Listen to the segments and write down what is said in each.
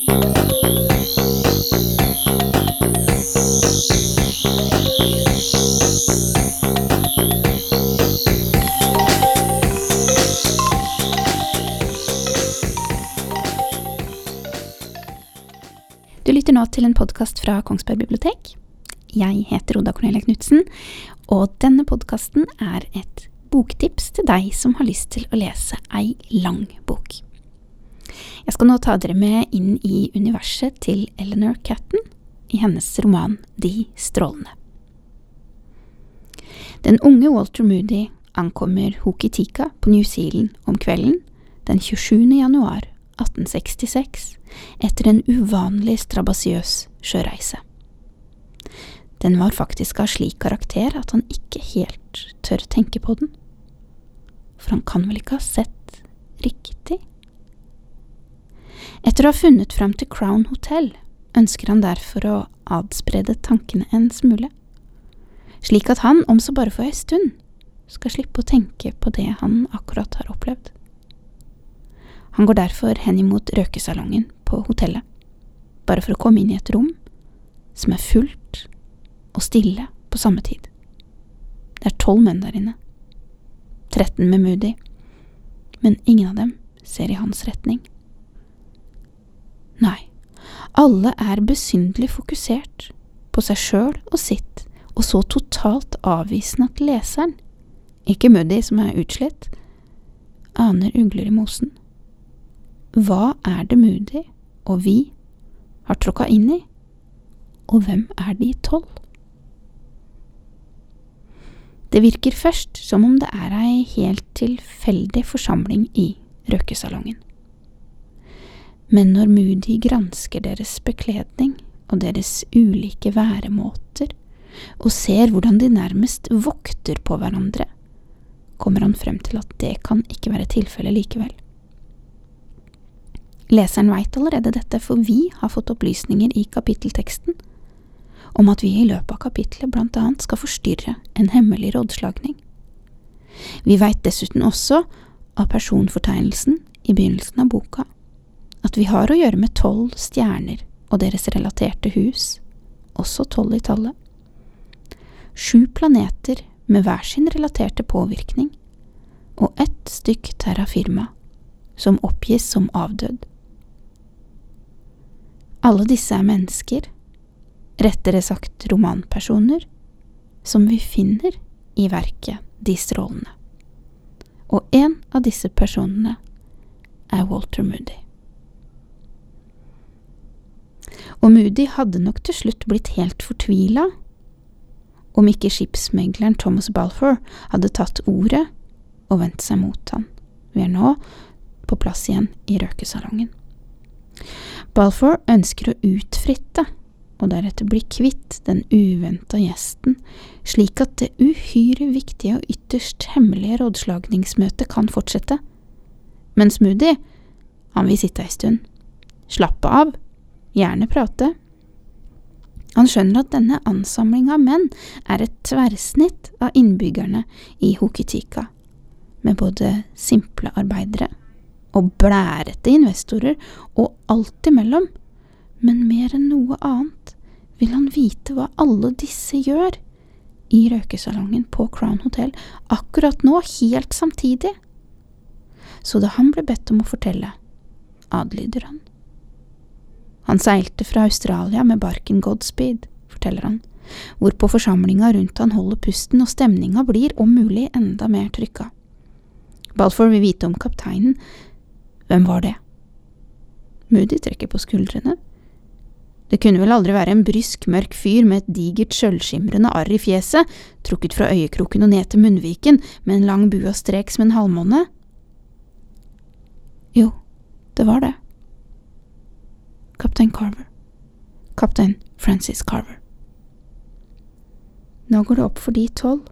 Du lytter nå til en podkast fra Kongsberg bibliotek. Jeg heter Oda Cornelia Knutsen, og denne podkasten er et boktips til deg som har lyst til å lese ei lang bok. Skal nå ta dere med inn i universet til Eleanor Catton i hennes roman De strålende. Den unge Walter Moody ankommer Hokitika på New Zealand om kvelden den 27. januar 1866 etter en uvanlig strabasiøs sjøreise. Den var faktisk av slik karakter at han ikke helt tør tenke på den. For han kan vel ikke ha sett riktig? Etter å ha funnet fram til Crown Hotel, ønsker han derfor å adsprede tankene en smule, slik at han, om så bare for ei stund, skal slippe å tenke på det han akkurat har opplevd. Han går derfor henimot røkesalongen på hotellet, bare for å komme inn i et rom som er fullt og stille på samme tid. Det er tolv menn der inne. 13 med Moody, men ingen av dem ser i hans retning. Nei, alle er besynderlig fokusert på seg sjøl og sitt, og så totalt avvisende at leseren, ikke Muddy som er utslitt, aner ugler i mosen. Hva er det Moody og vi har tråkka inn i, og hvem er de tolv? Det virker først som om det er ei helt tilfeldig forsamling i røkesalongen. Men når Moody gransker deres bekledning og deres ulike væremåter, og ser hvordan de nærmest vokter på hverandre, kommer han frem til at det kan ikke være tilfellet likevel. Leseren veit allerede dette, for vi har fått opplysninger i kapittelteksten om at vi i løpet av kapittelet blant annet skal forstyrre en hemmelig rådslagning. Vi veit dessuten også av personfortegnelsen i begynnelsen av boka at vi har å gjøre med tolv stjerner og deres relaterte hus, også tolv i tallet. Sju planeter med hver sin relaterte påvirkning, og ett stykk terra firma, som oppgis som avdød. Alle disse er mennesker, rettere sagt romanpersoner, som vi finner i verket De strålende. Og en av disse personene er Walter Moody. Og Moody hadde nok til slutt blitt helt fortvila om ikke skipsmegleren Thomas Balfour hadde tatt ordet og vendt seg mot han. Vi er nå på plass igjen i røkesalongen. Balfour ønsker å utfritte og deretter bli kvitt den uventa gjesten, slik at det uhyre viktige og ytterst hemmelige rådslagningsmøtet kan fortsette. Mens Moody, han vil sitte ei stund, slappe av, gjerne prate. Han skjønner at denne ansamlinga av menn er et tverrsnitt av innbyggerne i Hokitika, med både simple arbeidere og blærete investorer og alt imellom, men mer enn noe annet vil han vite hva alle disse gjør i røkesalongen på Crown Hotel akkurat nå, helt samtidig. Så da han ble bedt om å fortelle, adlyder han. Han seilte fra Australia med barken Godspeed, forteller han, hvorpå forsamlinga rundt han holder pusten og stemninga blir om mulig enda mer trykka. Balfour vil vite om kapteinen, hvem var det? Moody trekker på skuldrene. Det kunne vel aldri være en brysk, mørk fyr med et digert, sølvskimrende arr i fjeset, trukket fra øyekroken og ned til munnviken, med en lang bua strek som en halvmåne? Jo, det var det. Kaptein Carver. Kaptein Francis Carver. Nå går det opp for de tolv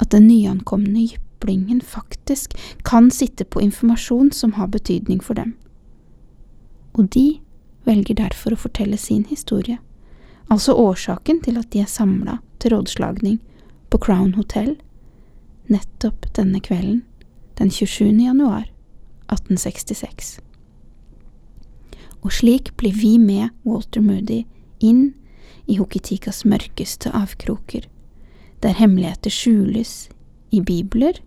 at den nyankomne jyplingen faktisk kan sitte på informasjon som har betydning for dem. Og de velger derfor å fortelle sin historie, altså årsaken til at de er samla til rådslagning på Crown Hotel nettopp denne kvelden, den 27. januar 1866. og slik blir vi med Walter Moody inn i Hokitikas mørkeste avkroker, der hemmeligheter skjules i bibler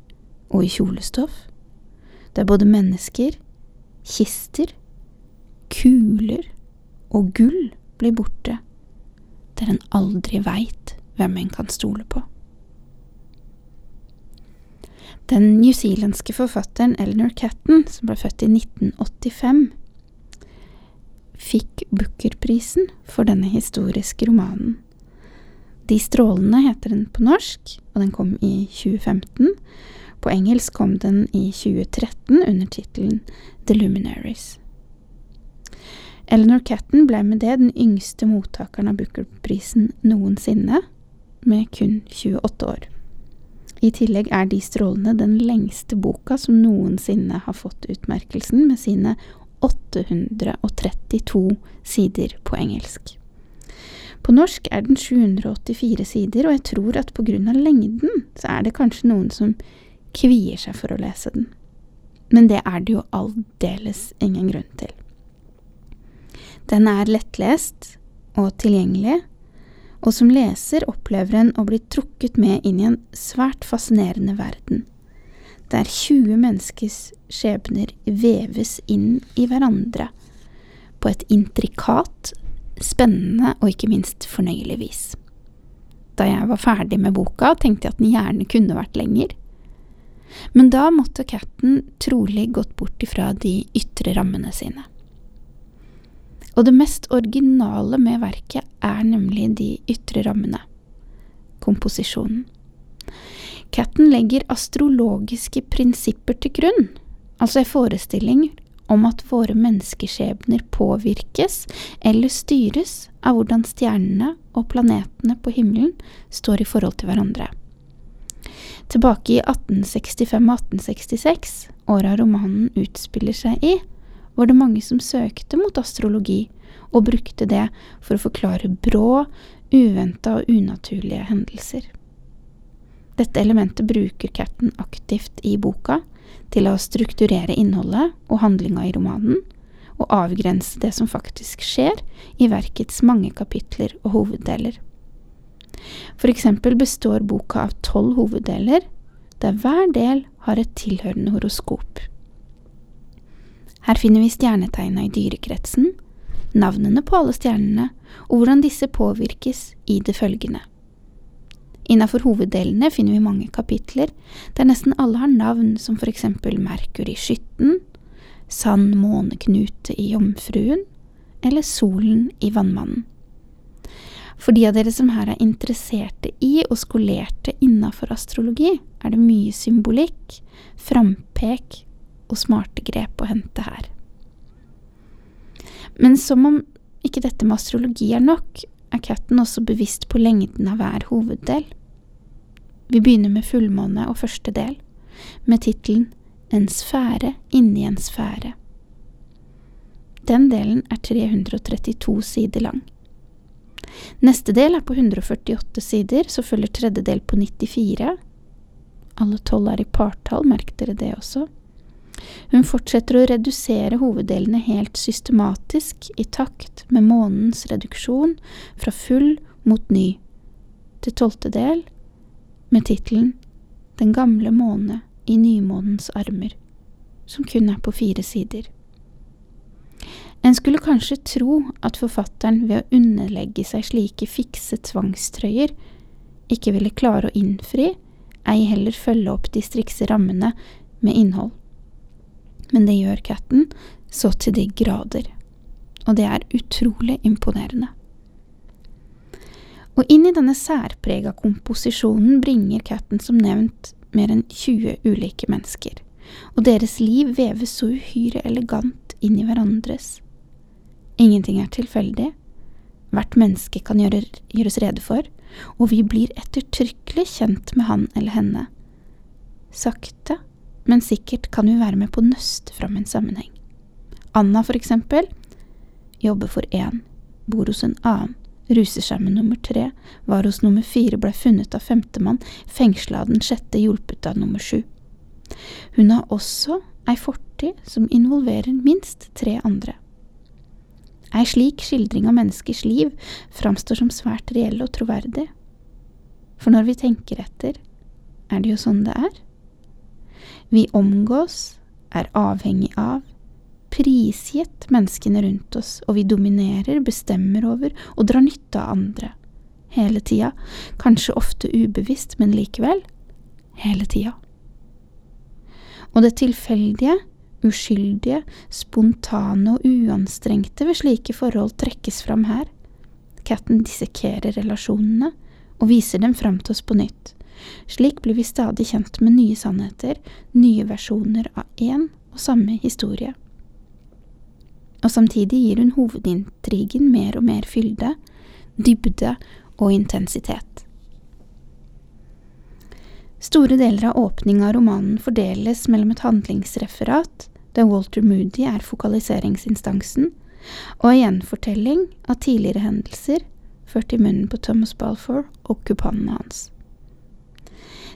og i kjolestoff, der både mennesker, kister, kuler og gull blir borte, der en aldri veit hvem en kan stole på. Den newzealandske forfatteren Eleanor Catton, som ble født i 1985, fikk Booker-prisen for denne historiske romanen. De strålende heter den på norsk, og den kom i 2015. På engelsk kom den i 2013 under tittelen The Luminaries. Eleanor Catton ble med det den yngste mottakeren av Booker-prisen noensinne, med kun 28 år. I tillegg er De strålende den lengste boka som noensinne har fått utmerkelsen, med sine 832 sider på engelsk. På norsk er den 784 sider, og jeg tror at av lengden så er det kanskje noen som kvier seg for å lese den. Men det er det jo aldeles ingen grunn til. Den er lettlest og tilgjengelig, og som leser opplever en å bli trukket med inn i en svært fascinerende verden der 20 menneskers skjebner veves inn i hverandre på et intrikat, spennende og ikke minst fornøyelig vis. Da jeg var ferdig med boka, tenkte jeg at den gjerne kunne vært lenger. Men da måtte Catten trolig gått bort ifra de ytre rammene sine. Og det mest originale med verket er nemlig de ytre rammene. Komposisjonen. Catten legger astrologiske prinsipper til grunn, altså en forestilling om at våre menneskeskjebner påvirkes eller styres av hvordan stjernene og planetene på himmelen står i forhold til hverandre. Tilbake i 1865 og 1866, åra romanen utspiller seg i, var det mange som søkte mot astrologi og brukte det for å forklare brå, uventa og unaturlige hendelser. Dette elementet bruker Captain aktivt i boka til å strukturere innholdet og handlinga i romanen, og avgrense det som faktisk skjer i verkets mange kapitler og hoveddeler. For eksempel består boka av tolv hoveddeler, der hver del har et tilhørende horoskop. Her finner vi stjernetegna i dyrekretsen, navnene på alle stjernene, og hvordan disse påvirkes i det følgende. Innafor hoveddelene finner vi mange kapitler der nesten alle har navn som for eksempel Merkur i Skytten, Sand måneknute i Jomfruen eller Solen i Vannmannen. For de av dere som her er interesserte i og skolerte innafor astrologi, er det mye symbolikk, frampek og smarte grep å hente her. Men som om ikke dette med astrologi er nok, er Catten også bevisst på lengden av hver hoveddel. Vi begynner med fullmåne og første del, med tittelen En sfære inni en sfære. Den delen er 332 sider lang. Neste del er på 148 sider, så følger tredje del på 94. Alle tolv er i partall, merk dere det også. Hun fortsetter å redusere hoveddelene helt systematisk i takt med månens reduksjon fra full mot ny, til tolvte del, med tittelen Den gamle måne i nymånens armer, som kun er på fire sider. En skulle kanskje tro at forfatteren ved å underlegge seg slike fikse tvangstrøyer ikke ville klare å innfri, ei heller følge opp de strikse rammene med innhold men det gjør katten så til de grader. Og det er utrolig imponerende. Og inn i denne særprega komposisjonen bringer katten som nevnt mer enn 20 ulike mennesker, og deres liv veves så uhyre elegant inn i hverandres. Ingenting er tilfeldig. Hvert menneske kan gjøre, gjøres rede for, og vi blir ettertrykkelig kjent med han eller henne. Sakte men sikkert kan vi være med på å nøste fram en sammenheng. Anna, for eksempel, jobber for én, bor hos en annen, ruser seg med nummer tre, var hos nummer fire, ble funnet av femtemann, fengsla av den sjette, hjulpet av nummer sju. Hun har også ei fortid som involverer minst tre andre. Ei slik skildring av menneskers liv framstår som svært reell og troverdig. For når vi tenker etter, er det jo sånn det er. Vi omgås, er avhengig av, prisgitt menneskene rundt oss, og vi dominerer, bestemmer over og drar nytte av andre. Hele tida, kanskje ofte ubevisst, men likevel, hele tida. Og det tilfeldige, uskyldige, spontane og uanstrengte ved slike forhold trekkes fram her. Katten dissekerer relasjonene og viser dem fram til oss på nytt. Slik blir vi stadig kjent med nye sannheter, nye versjoner av én og samme historie. Og samtidig gir hun hovedintrigen mer og mer fylde, dybde og intensitet. Store deler av åpninga av romanen fordeles mellom et handlingsreferat, der Walter Moody er fokaliseringsinstansen, og en gjenfortelling av tidligere hendelser ført i munnen på Thomas Balfour og kupanene hans.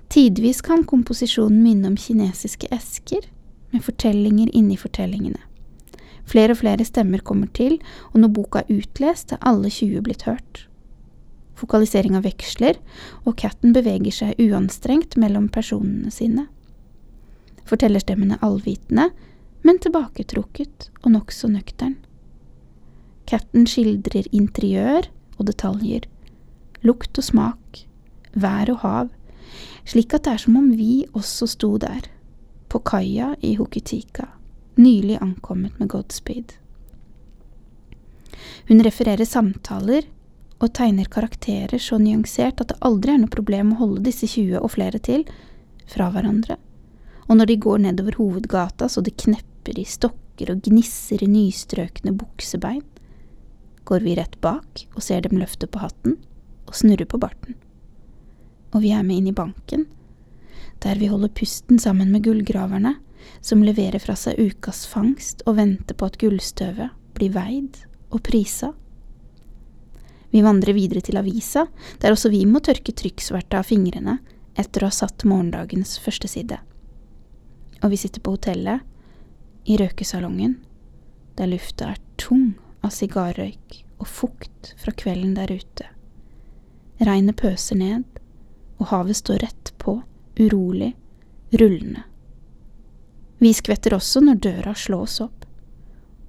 Tidvis kan komposisjonen minne om kinesiske esker, med fortellinger inni fortellingene. Flere og flere stemmer kommer til, og når boka er utlest, er alle 20 blitt hørt. Fokaliseringa veksler, og katten beveger seg uanstrengt mellom personene sine. Fortellerstemmen er allvitende, men tilbaketrukket og nokså nøktern. Katten skildrer interiør og detaljer, lukt og smak, vær og hav, slik at det er som om vi også sto der, på kaia i Hukitika, nylig ankommet med Godspeed. Hun refererer samtaler og tegner karakterer så nyansert at det aldri er noe problem å holde disse 20 og flere til fra hverandre, og når de går nedover hovedgata så det knepper i stokker og gnisser i nystrøkne buksebein, går vi rett bak og ser dem løfte på hatten og snurre på barten. Og vi er med inn i banken, der vi holder pusten sammen med gullgraverne, som leverer fra seg ukas fangst og venter på at gullstøvet blir veid og prisa. Vi vandrer videre til avisa, der også vi må tørke trykksverte av fingrene etter å ha satt morgendagens første side. Og vi sitter på hotellet, i røkesalongen, der lufta er tung av sigarrøyk og fukt fra kvelden der ute. Regnet pøser ned, og havet står rett på, urolig, rullende. Vi skvetter også når døra slås opp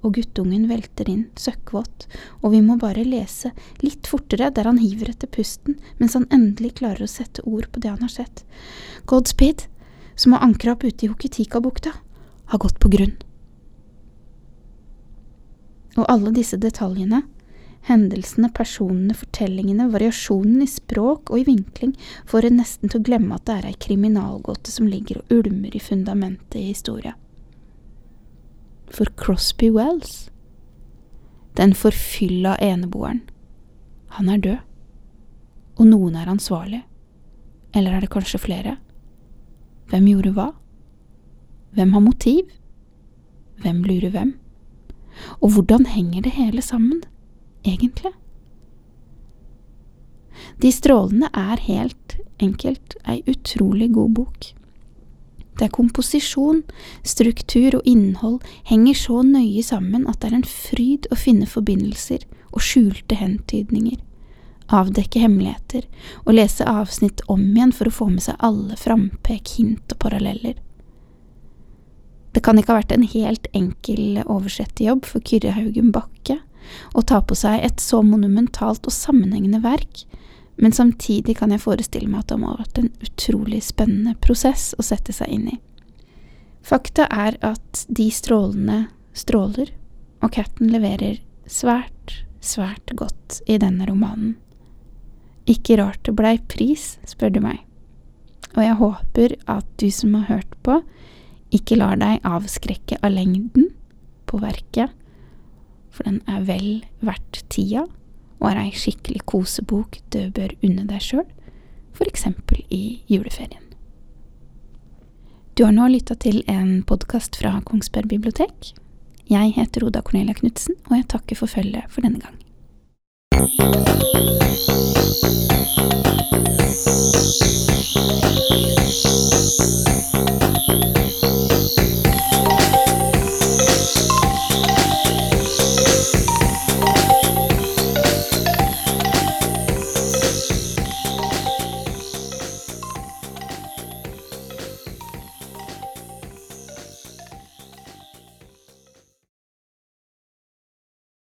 og guttungen velter inn, søkkvåt, og vi må bare lese litt fortere der han hiver etter pusten mens han endelig klarer å sette ord på det han har sett. Godspeed, som har ankra opp ute i Hokitika-bukta, har gått på grunn. Og alle disse detaljene, hendelsene, personene, fortellingene, variasjonen i språk og i vinkling, får en nesten til å glemme at det er ei kriminalgåte som ligger og ulmer i fundamentet i historia for Crosby Wells. Den forfylla eneboeren. Han er død. Og noen er ansvarlig. Eller er det kanskje flere? Hvem gjorde hva? Hvem har motiv? Hvem lurer hvem? Og hvordan henger det hele sammen, egentlig? De strålene er helt enkelt ei utrolig god bok der komposisjon, struktur og innhold henger så nøye sammen at det er en fryd å finne forbindelser og skjulte hentydninger, avdekke hemmeligheter og lese avsnitt om igjen for å få med seg alle frampek, hint og paralleller. Det kan ikke ha vært en helt enkel oversetterjobb for Kyrre Haugen Bakke å ta på seg et så monumentalt og sammenhengende verk men samtidig kan jeg forestille meg at det må ha vært en utrolig spennende prosess å sette seg inn i. Fakta er at de strålene stråler, og Catten leverer svært, svært godt i denne romanen. Ikke rart det blei pris, spør du meg. Og jeg håper at du som har hørt på, ikke lar deg avskrekke av lengden på verket, for den er vel verdt tida og er ei skikkelig kosebok du bør unne deg sjøl, eksempel i juleferien. Du har nå lytta til en podkast fra Kongsberg bibliotek. Jeg heter Oda Cornelia Knutsen, og jeg takker for følget for denne gang.